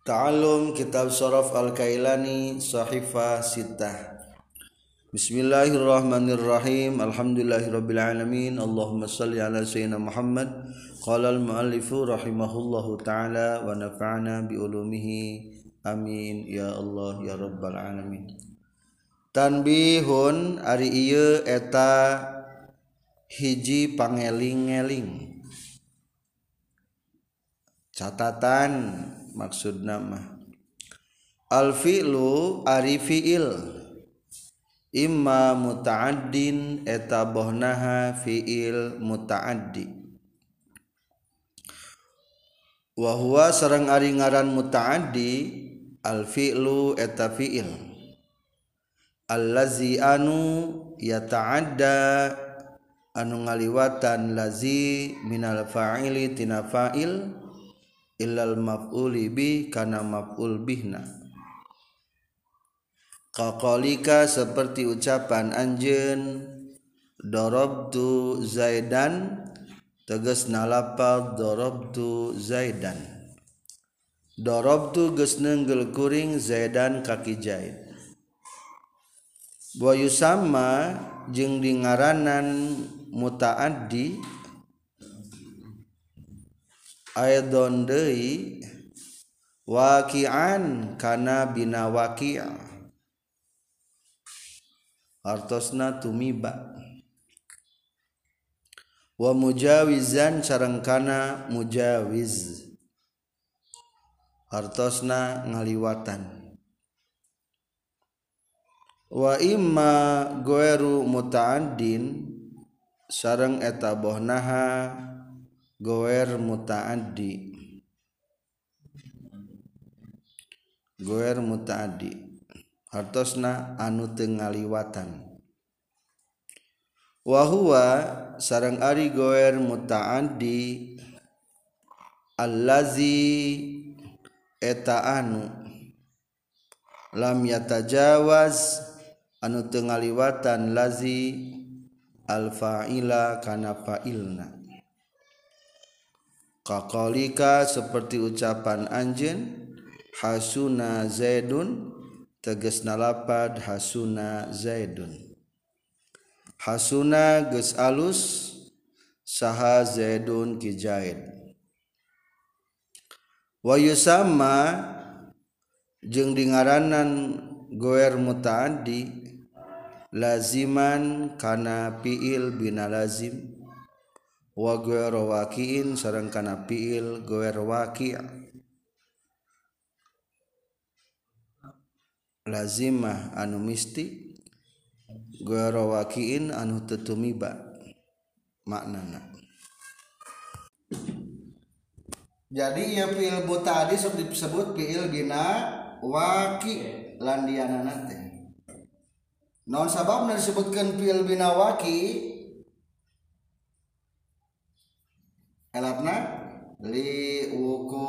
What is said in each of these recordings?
Ta'alum Kitab Sharaf Al-Kailani Sahifah Sittah. Bismillahirrahmanirrahim. Alhamdulillahirabbil alamin. Allahumma salli ala sayyidina Muhammad. Qala al-muallifu rahimahullahu taala wa nafa'ana bi ulumihi. Amin. Ya Allah ya rabbal alamin. Tanbihun ari ieu eta hiji pangeling-eling catatan maksud nama alfilu ari fiil imma muta'addin eta bohnaha fiil muta'addi. Wa huwa sareng ari ngaran muta'addi alfilu eta fiil. Allazi anu yata'adda anu ngaliwatan lazi minal fa'ili tina fa'il. illal maf'uli bi kana maf'ul bihna. Kakolika seperti ucapan anjen Dorobtu Zaidan Teges nalapal Dorobtu Zaidan. Dorobtu gesnenggel kuring Zaidan kaki jahit. Boyu sama jeung dingaranan mutaaddi aidon deui waqi'an kana bina waqi' artosna tumiba. Wa mujawizan sarengkana mujawiz. Artosna ngaliwatan. Wa imma goeru muta'addin sareng eta bohnaha goer mutaaddi. Goer mutaaddi. Hartosna anu teu ngaliwatan. Wa huwa sareng ari goer mutaaddi allazi eta anu. Lam yatajawaz anu teu ngaliwatan lazi al fa'ila kana fa'ilna. Kakolika seperti ucapan anjen hasuna zaidun teges nalapad hasuna zaidun. Hasuna ges alus saha zaidun ki zaid wa yusamma jeung dingaranan goer mutaaddi laziman kana fiil bina lazim wa goer waqiin sareng kana fiil goer waqi' lazimah anu misti goer waqiin anu tetumiba maknana. Jadi ya fiil mutaaddi sok disebut fiil bina waqi' landianana teh. Non sababna disebutkan fiil bina waqi' elatna li wuku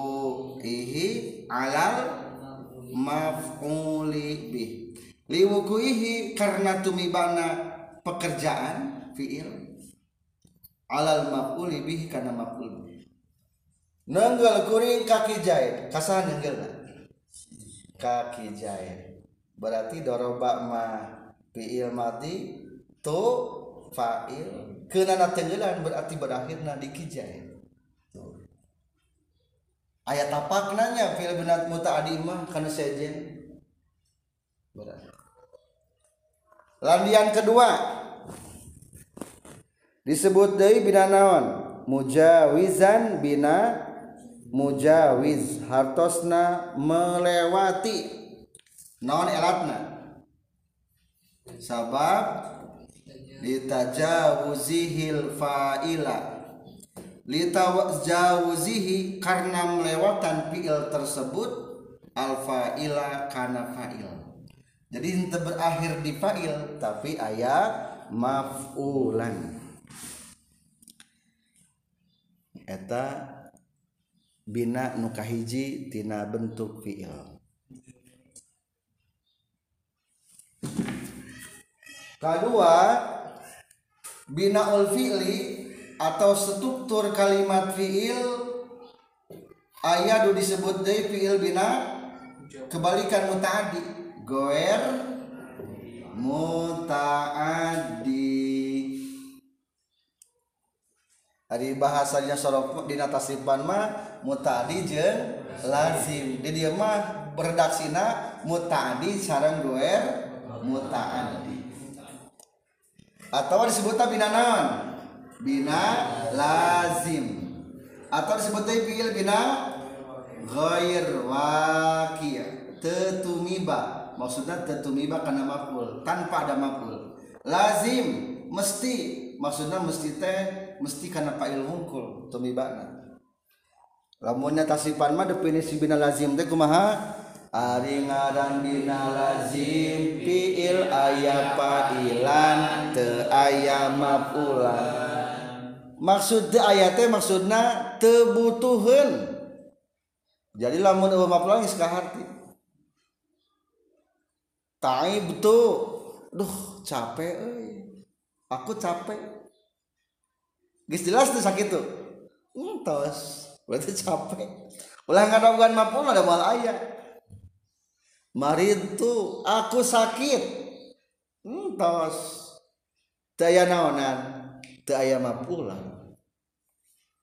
ihi alal maf'uli bih. Li wuku ihi karena tumibana pekerjaan fiil alal maf'uli bih karena maf'ul bih. Nenggel kuring kaki jahit. Kasah nenggel kaki jahit. Berarti doroba ma fiil mati tu fa'il. Kenana tenggelan berarti berakhirna di kijahit ayat apa kenanya? Fil binat mutaadi mah kana sejen landian kedua. Disebut deui bina naon? Mujawizan bina mujawiz. Hartosna melewati. Naon elatna? Sabab litajawuzihil fa'ila litajawuzihi karena melewatan fi'il tersebut al fa'ila kana fa'il. Jadi ente berakhir di fa'il tapi ayat maf'ulan. Eta bina nukahiji tina bentuk fi'il. Kedua binaul fi'li atau struktur kalimat fiil ayat disebut deui fiil bina kebalikan mutaadi goer mutaadi Ari bahasanya sorok dina tasrifan mah mutaadi jeung lazim. Di dia mah berdaksina mutaadi sareng goer mutaadi. Atau disebut bina naon? Bina lazim. Atau disebutnya fiil bina ghair waqi' tetumiba. Maksudnya tetumiba karena maf'ul. Tanpa ada maf'ul. Lazim. Mesti. Maksudnya mesti teh mesti karena fa'il hungkul tumibana. Lamunnya tasipan mah definisi bina lazim teh kumaha? Ari ngaran bina lazim fiil aya fa'ilan te aya maf'ulan maksud aya teh maksudna tebutuhan jadi lamun eueuh maplangis ka harti taib tuh duh capek euy. Aku capek. Geus jelas tuh sakit tuh. Entos berarti capek. Ulah ngadogan mapun ada mal aya marid tuh aku sakit. Entos daya naonan? Daya mapulan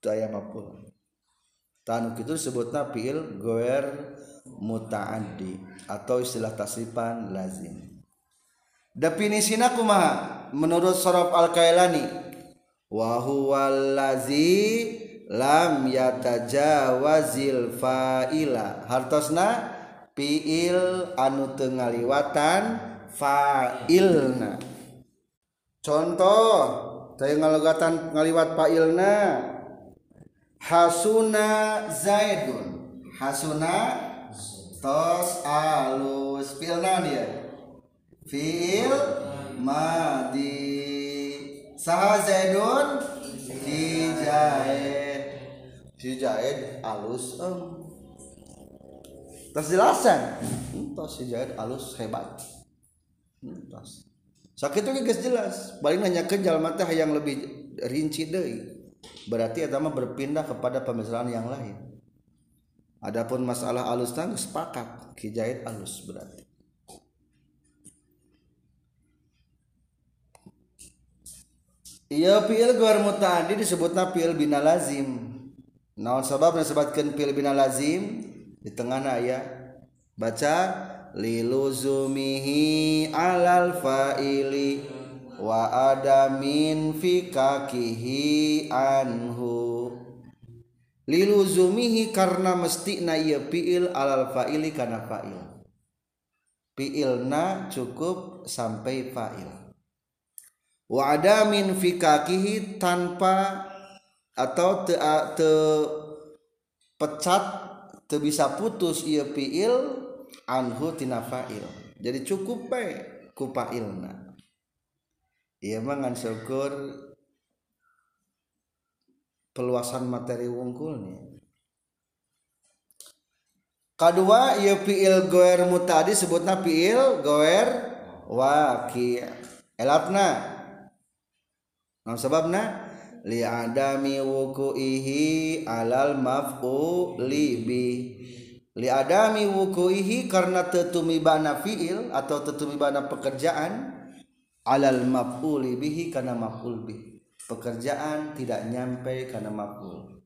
daya mapulan tanu itu disebutna fiil goer mutaaddi atau istilah tasrifan lazim. Definisina kumaha? Menurut sorof al-kailani wa huwal lazi lam yatajawazil fa'ila. Hartosna fiil anu tengaliwatan fa'ilna. Contoh teu ngalogatan ngaliwat fa'ilna hasuna zaidun. Hasuna tos alus. Fiilna dia. Fiil madi. Saha zaidun? Si jaid si jaid alus em. Terus jelasan? Terus si jahit halus hebat. Terus sakit itu guys jelas. Paling nanya ke teh yang lebih rinci deh berarti agama berpindah kepada pemisahan yang lain. Adapun masalah alus tang sepakat. Kijahit alus berarti. Iya fiil guar mutadi disebutna fiil bina lazim. Naon sabab disebutkan fiil bina lazim? di tengah ya baca liluzumihi alal fa'ili wa adamin fi kakihi anhu. Liluzumihi karena mesti na ieu fiil alal fa'ili kana fa'il. Fiilna cukup sampai fa'il. Wa adamin fi kakihi tanpa atau te, te pecat bisa putus ia fiil anhu tina fa'il. Jadi cukup baik ku fa'ilna. Ieu mah ngan syukur peluasan materi wungkulnya kedua ia fiil goer mutadi sebutna fiil goer waqi. Elapna? Nah, sebabna? Li adami wukuihi alal maf'uli bi li adami wukuihi karena tetumibana fiil atau tetumibana pekerjaan alal maf'uli bihi karena maf'ul bi. Pekerjaan tidak nyampe karena maf'ul.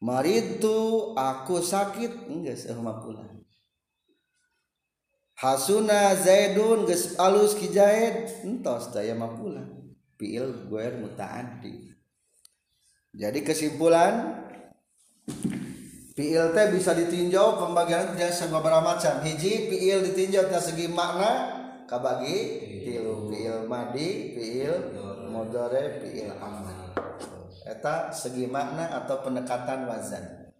Maritu aku sakit enggak sah maf'ulan hasuna zaidun geus alus ki zaid entos daya mapula fiil guer mutaaddi jadi kesimpulan Fiil teh bisa ditinjau pembagian jasa beberapa macam. Hiji fiil ditinjau dari segi makna kabagi tilu fiil madi fiil modore. fiil amal eta segi makna atau pendekatan wazan.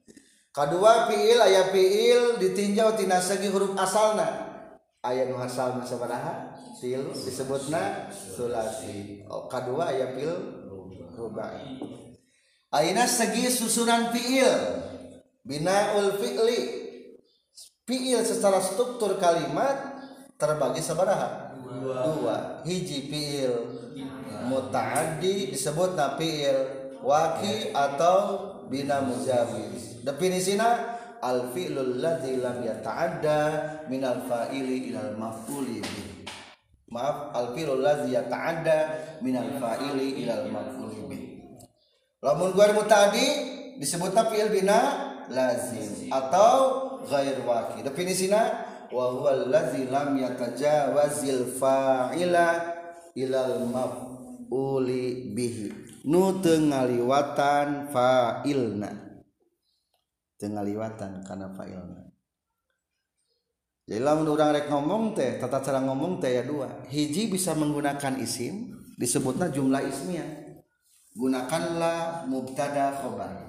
Kedua fiil ayat fiil ditinjau tina segi huruf asalna. Ayat nu asal sabaraha? Tilu disebutna sulasi. Oh, kedua ayat PL rubai. Aina segi susunan fiil. Binaul fi'li. Fiil secara struktur kalimat terbagi sabaraha dua, dua. hiji fiil. Mutaaddi disebut fiil. Waki atau bina mujawiz definisina al fi'lul ladzi lam yata'adda min al fa'ili ila al maf'uli maaf al fi'lul ladzi yata'adda min al fa'ili ila al maf'uli lamun ghair mutadi disebutna fi'il bina lazim atau ghair waki definisina wa huwa allazi lam yatajawazil fa'ila ila al maf'uli bihi. Nu teu ngaliwatan fa'ilna. Tenggaliwatan karena fa'ilna. Jadi lamun orang rek ngomong teh tata cara ngomong teh ya dua. Hiji bisa menggunakan isim disebutnya jumlah ismiyah gunakanlah mubtada khobar.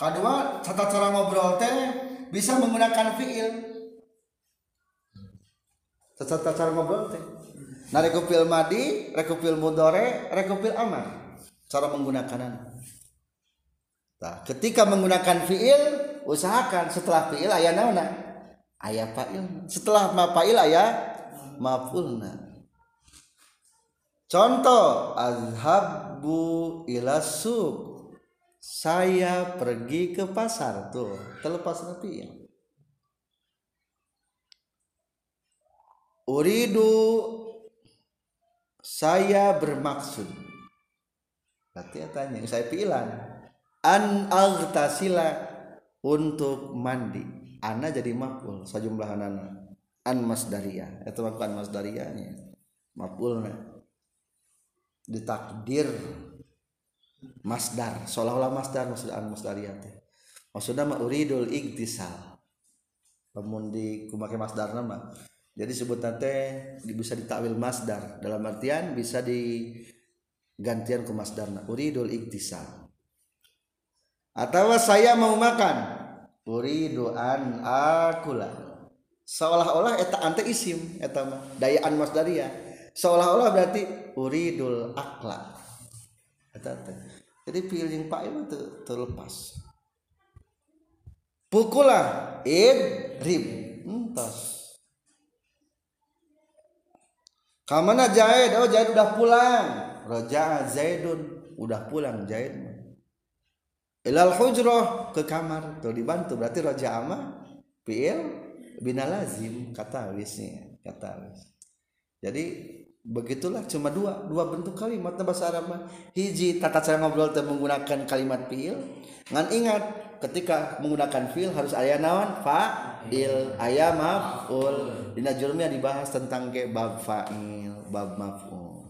Kedua tata cara ngobrol teh bisa menggunakan fiil. Tata cara ngobrol teh. Nah rekupil madi rekupil mudore rekupil amar cara menggunakan Nah, ketika menggunakan fiil usahakan setelah fiil ayat nauna. Ayat fa'il setelah fa'il ayat maf'ulna contoh azhabu ila suq. Saya pergi ke pasar. Tuh terlepas fiil uridu. Saya bermaksud. Berarti tanya saya pilan an agtasila untuk mandi. Ana jadi maful sejumlah anana. An masdariyah itu bukan masdariyahnya mafulna ditakdir masdar seolah-olah masdar maksud an masdariyah teh maksudnya ma uridul iktisal. Lamun di kumake masdar nama. Jadi sebut teh bisa ditakwil masdar. Dalam artian bisa digantian ke masdarna uridul iktisal. Atau saya mau makan uridu an akula. Seolah-olah eta ante isim eta mah daya an masdaria seolah-olah berarti uridul akla. Jadi feeling pak itu terlepas. Pukulah id rib. Entos kamana Zaid? Oh Zaid udah pulang. Raja Zaidun. Udah pulang Zaid ilal hujroh ke kamar. Tuh dibantu. Berarti roja ama fiil bina lazim kata wisnya kata wis jadi begitulah cuma dua dua bentuk kalimat. Bahasa Arab hiji tata cara ngobrol teh menggunakan kalimat fiil. Ngan ingat ketika menggunakan fiil harus ayat nawan fa'il. Ayat maf'ul. Dina jurumnya dibahas tentang ke bab fa'il bab maf'ul.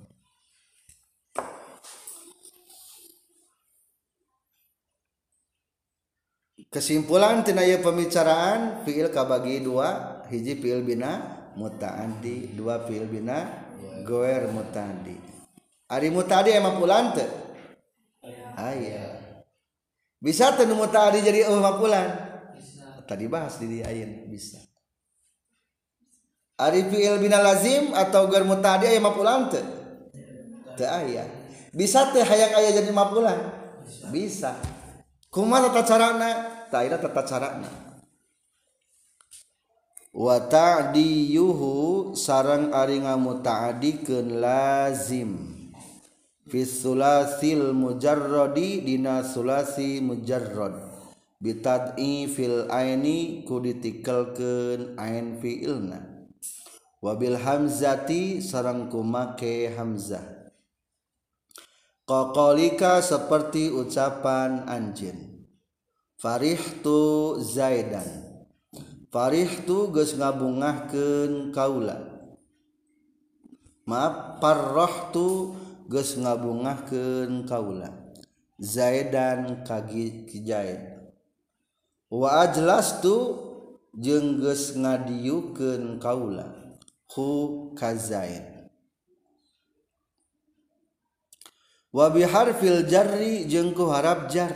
Kesimpulan tinaya pembicaraan fiil kabagi dua hiji fiil bina mutaandi dua fiil bina goer mutadi. Ari mutadi emang pulan teh? Aya ah, bisa teu mutadi jadi emang pulan tadi bahas di ayeuna bisa. Ari fiil bina lazim atau goer mutadi aya mapulan teh? Teu aya. Bisa teh hayang aya jadi mapulan bisa. Kumaha tata carana? Tah aya tata carana. Wa ta'diyuhu sarang ari ngamuta'adikeun lazim. Fi sulasil mujarradi dina sulasi mujarrad. Bitad'i fil aini ku ditikelkeun ain fiilna. Wabil hamzati sarang kumake hamzah. Kokolika seperti ucapan anjin. Farihtu Zaidan Farih tu geus ngabungahkeun kaula. Maaf, parroh tu geus ngabungahkeun kaula. Zaidan kagi kijaid. Wa ajlas tu jeung geus ngadiukeun kaula. Hu ka Zaid. Wa biharfil jarri jeung ku harap jar.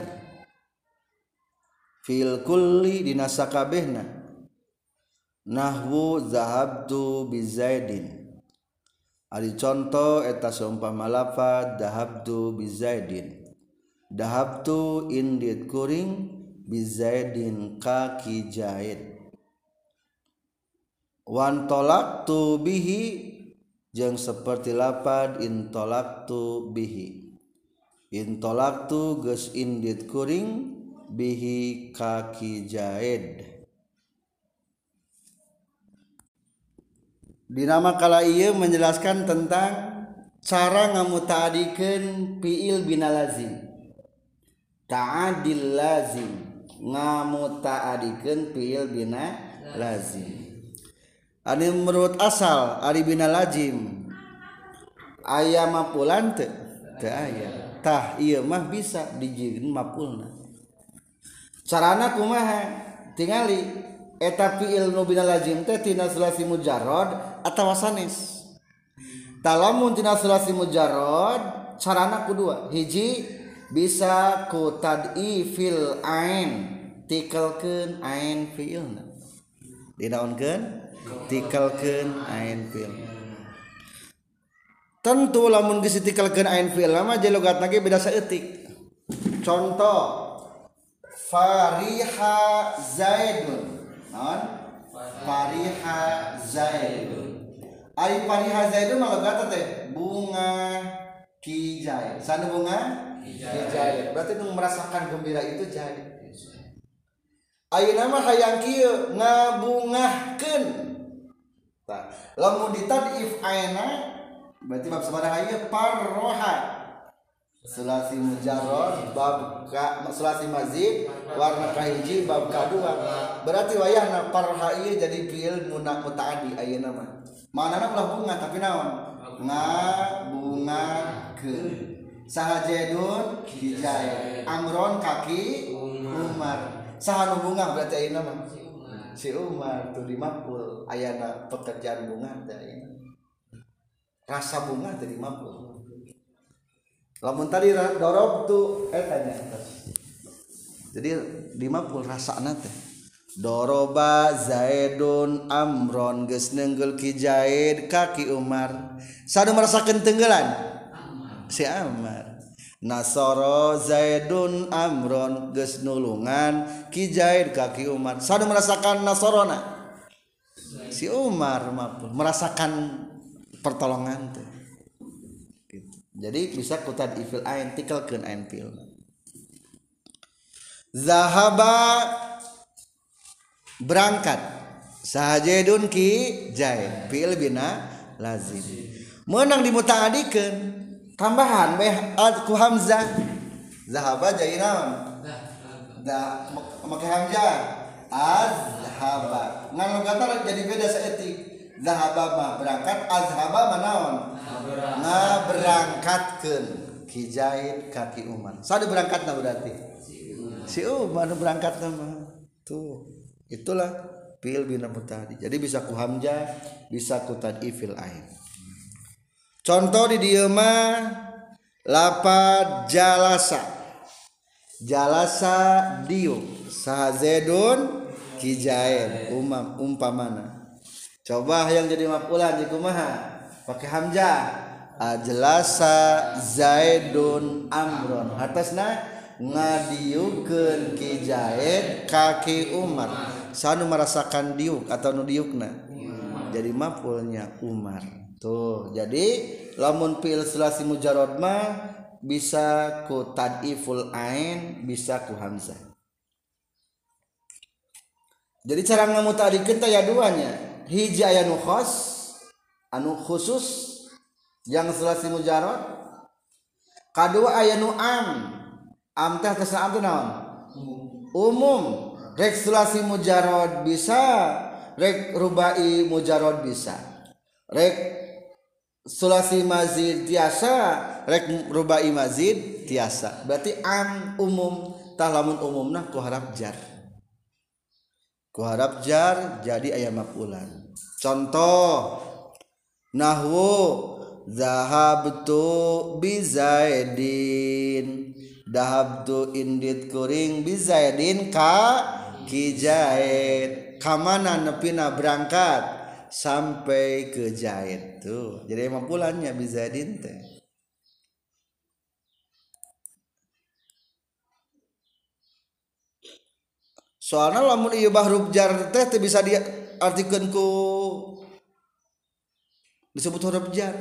Fil kulli dina sakabehna nahwu zahabtu bizaidin. Ari contoh eta seumpama lafaz dahabtu bizaidin. Dahabtu indit kuring bizaidin kaki jahit. Wan tolaktu bihi jeung seperti lapad intolaktu bihi. Intolaktu geus indit kuring bihi kaki jaid Dinamakala ia menjelaskan tentang cara ngamutaadikan fiil bina lazim ta'adil lazim ngamutaadikan fiil bina lazim Ani menurut asal ari bina lazim ayam mapulan teu teu aya. Tah ieu mah bisa dijieun mapulna. Carana kumaha? Tingali. Eh, eta fiil nu bina lazim teh tina sulasi mujarrad atawa sanes. Talamun tina sulasi mujarrad carana kedua hiji bisa ku tad'i fil ain. Tikelkeun ain fiilna dinaonkeun tikelkeun ain fiil. Tentu lamun geus tikelkeun ain fiil mah jelogatna ge beda saeutik. Contoh fariha zaidun. non? Fariha Zaidun Ari Fariha Zaidun malah teh. Bunga kijai. Sana bunga? Kijai. Berarti nu merasakan gembira itu jadi Ayo nama hayang kieu? Ngabungahkeun. Tah. Lamun ditad if aina berarti bab sabaraha ieu parroha Selasi mujarrad bab ka selasi mazid warna kahiji bab kadua. Berarti wayahna parha ieu jadi fiil munak mutaadi ayeuna mah. Manana ulah bunga tapi naon? Nga bunga ke. Sahajedun hijai amron kaki umar. Sahanu bunga berarti ayeuna mah? Si umar. Tuh dimakul ayana pekerjaan bunga teh rasa bunga teh dimakul lamun tadi dorob tuh eh tanya. Jadi di makul rasana teh. Doroba Zaidun Amron geus nenggel ki Zaid kaki Umar. Sadu merasakeun tenggelan? Si Amar. Nasoro Zaidun Amron geus nulungan ki Zaid kaki Umar. Sadu merasakan Nasorona si Umar mapun merasakan pertolongan teh. Jadi bisa kutad ifil ain tikelkeun ain fil Zahaba berangkat. Sahajedun ki jaid fi'il bina lazim. Menang dimutaadikeun. Tambahan beh ku hamzah. Zahaba jadi naon? Da make hamzah. Azhaba ngan logata jadi beda saeutik zahaba mah berangkat azhaba mah naon? Ngaberangkatkeun. Ki jaid kaki umar. Sadu berangkatna berarti? Si umar berangkat mah. Tuh itulah fil bina mutadi jadi bisa ku hamzah bisa ku tadi fil ain. Contoh di dieu lapad jalasa. Jalasa diu sahazedun kijain. Umam umpamana coba yang jadi mafulan di kumaha? Pakai hamzah. Ajlasa zaidun amron. Atasna ngadiukeun ki Zaid kaki Umar. Sanu merasakan diuk atau nu diukna? Jadi mafulnya Umar. Tuh jadi lamun fil sulasi mujarrad mah bisa ku tadiful ain bisa ku hamzah. Jadi cara ngamutadikeun teh ya duanya hijaya nu khos anu khusus yang selasi mujarad kadua aya nu am am teh am teh naon? Umum. Rek selasi mujarad bisa rek rubai mujarad bisa. Rek sulasi mazid tiasa rek rubai mazid tiasa. Berarti am umum tah lamun umumna ku harap jar. kuharap jar jadi ayam mafulan contoh nahwu zahabtu bizaidin dahabtu indit kuring bizaidin ka kijaid kamana nepina berangkat? Sampai ke jahit tuh. Jadi emang pulangnya bizaidin teh. Soalnya lamun ieu bahrub jar teh teh bisa diartikeun ku disebut huruf jar.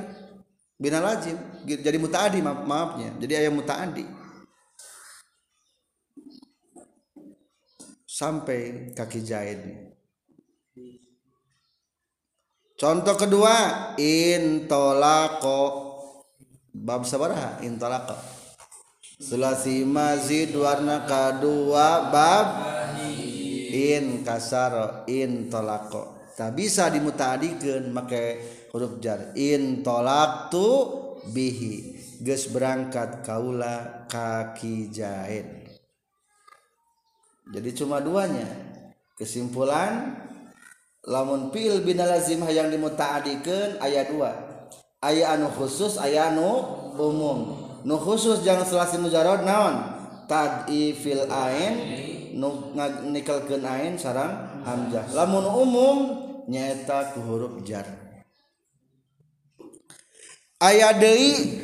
Bina lazim. Jadi mutaadi maaf, maafnya. Jadi ayat mutaadi. Sampai kaki jahit. Contoh kedua intolako bab sabaraha? Intolako sulasi mazid warna kedua bab in kasar in tolako tak bisa dimutaadikan make huruf jar. In tolak tu bihi. Geus berangkat kaula kaki jahit jadi cuma duanya. Kesimpulan lamun pil bina lazim hayang dimutaadikan ayat dua. Ayat anu khusus ayat anu umum. Nu khusus jangan selasi mujarod naon? Tad'i fil ain nikelkenain sarang Hamzah. Lamun umum nyata ku huruf jar. Aya deui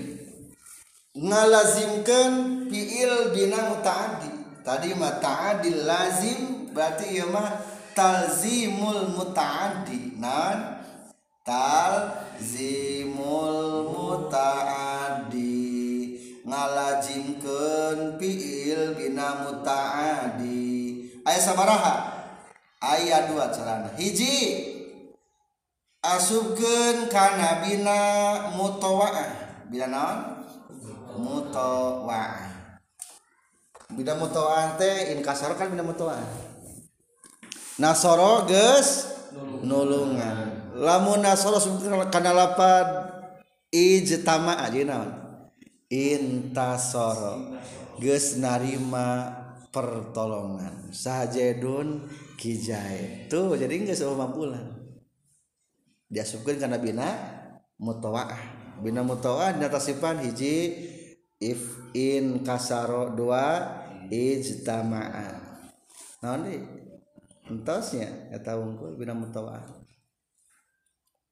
ngalazimkeun fiil dina mutaaddi. Tadi mah ta'adil lazim berarti ieu mah talzimul mutaaddi. Nan talzimul mutaaddi. ngalajimkeun fiil dina mutaadi. Aya sabaraha? Aya dua carana. Hiji asubkeun kana bina mutawaah bina naon? Mutawaah bina mutawaah teh in kasar kan bina mutawaah nasoro geus nulungan. Lamun nasoro kana lapad ijtama aja naon? Intasoro. Geus narima pertolongan. Sajedun kijai tuh jadi geus mampulan diasupkeun kana bina mutawaah. Bina mutawaah nyata sifat hiji if in kasaro dua ijtamaa. Naon deui entosnya eta unggul bina mutawaah.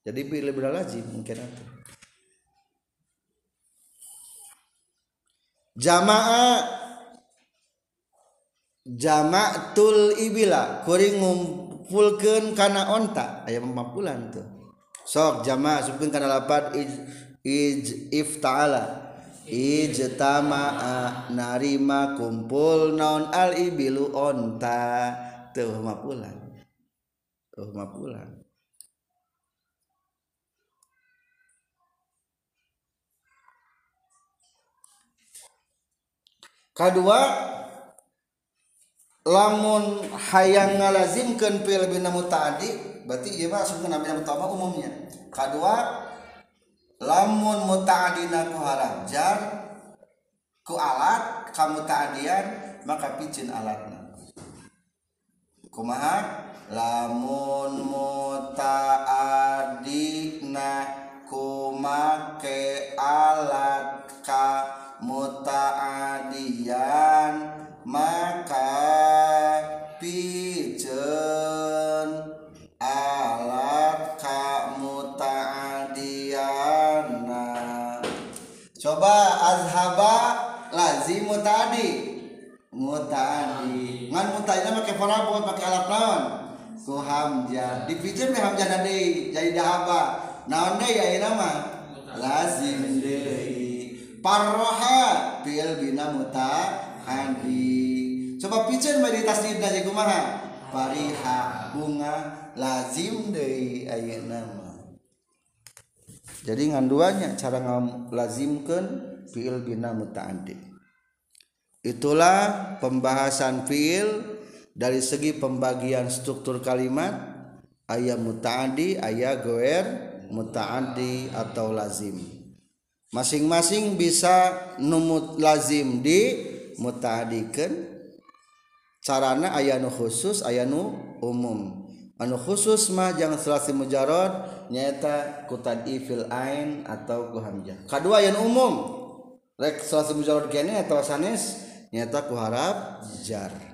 Jadi pilih bina lazim mungkin atuh jamaah jama'tul ibila kuring ngumpulkeun kana onta. Aya mampulan tuh. Sok jamaah sebutkan kana lapat ij, ij ifta'ala. Ijtama'a narima kumpul naon al ibilu onta. Tuh mapulan tuh mapulan kedua lamun hayang ngalazimkeun fil bina mutaaddi berarti ieu mah asupkeun kana bina mutama umumnya. Kedua lamun muta'adina ku harap jar ku alat kamu ta'adian maka picin alatna. Kumaha? Lamun parabot make alat naon? Ku hamzah. Dipijen me hamzah deui jadi dahaba. Naon deui ayeuna mah lazim deui. Parroha fi'il bina mutaadi coba piceun bari tasdid jadi kumaha? Pariha bunga lazim deui ayeuna mah jadi nganduanya cara ngalazimkeun fi'il bina mutaaddi itulah pembahasan fi'il dari segi pembagian struktur kalimat ayat mutaaddi ayat goer mutaaddi atau lazim. Masing-masing bisa numut lazim di mutaadikeun carana aya nu khusus aya nu umum. Anu khusus mah jangan selasi mujarad nyata kutadi fil ain atau ku kadua yang umum. Rek selasi mujarad kene atau sanes nyata ku harap jar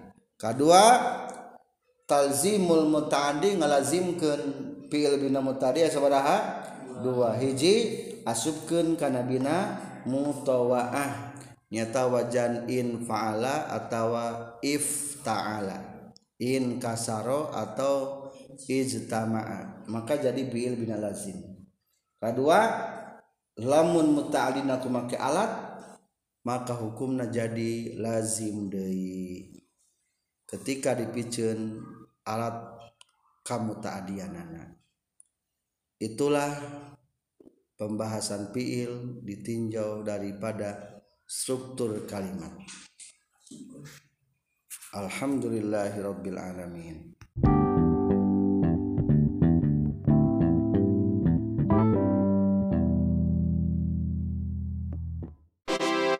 kedua talzimul mutaadi ngalazimkeun fi'il bina mutaadi sabaraha dua. Hiji asubkeun kana bina mutawaah. Nyata wajan in fa'ala atawa if ta'ala in kasaro atau ijtama'a. Maka jadi fi'il bina lazim. Kedua lamun muta'alina kumake alat maka hukumna jadi lazim deui. Ketika dipicen alat kamu ta'adianana itulah pembahasan fiil ditinjau daripada struktur kalimat. Alhamdulillahirabbil alamin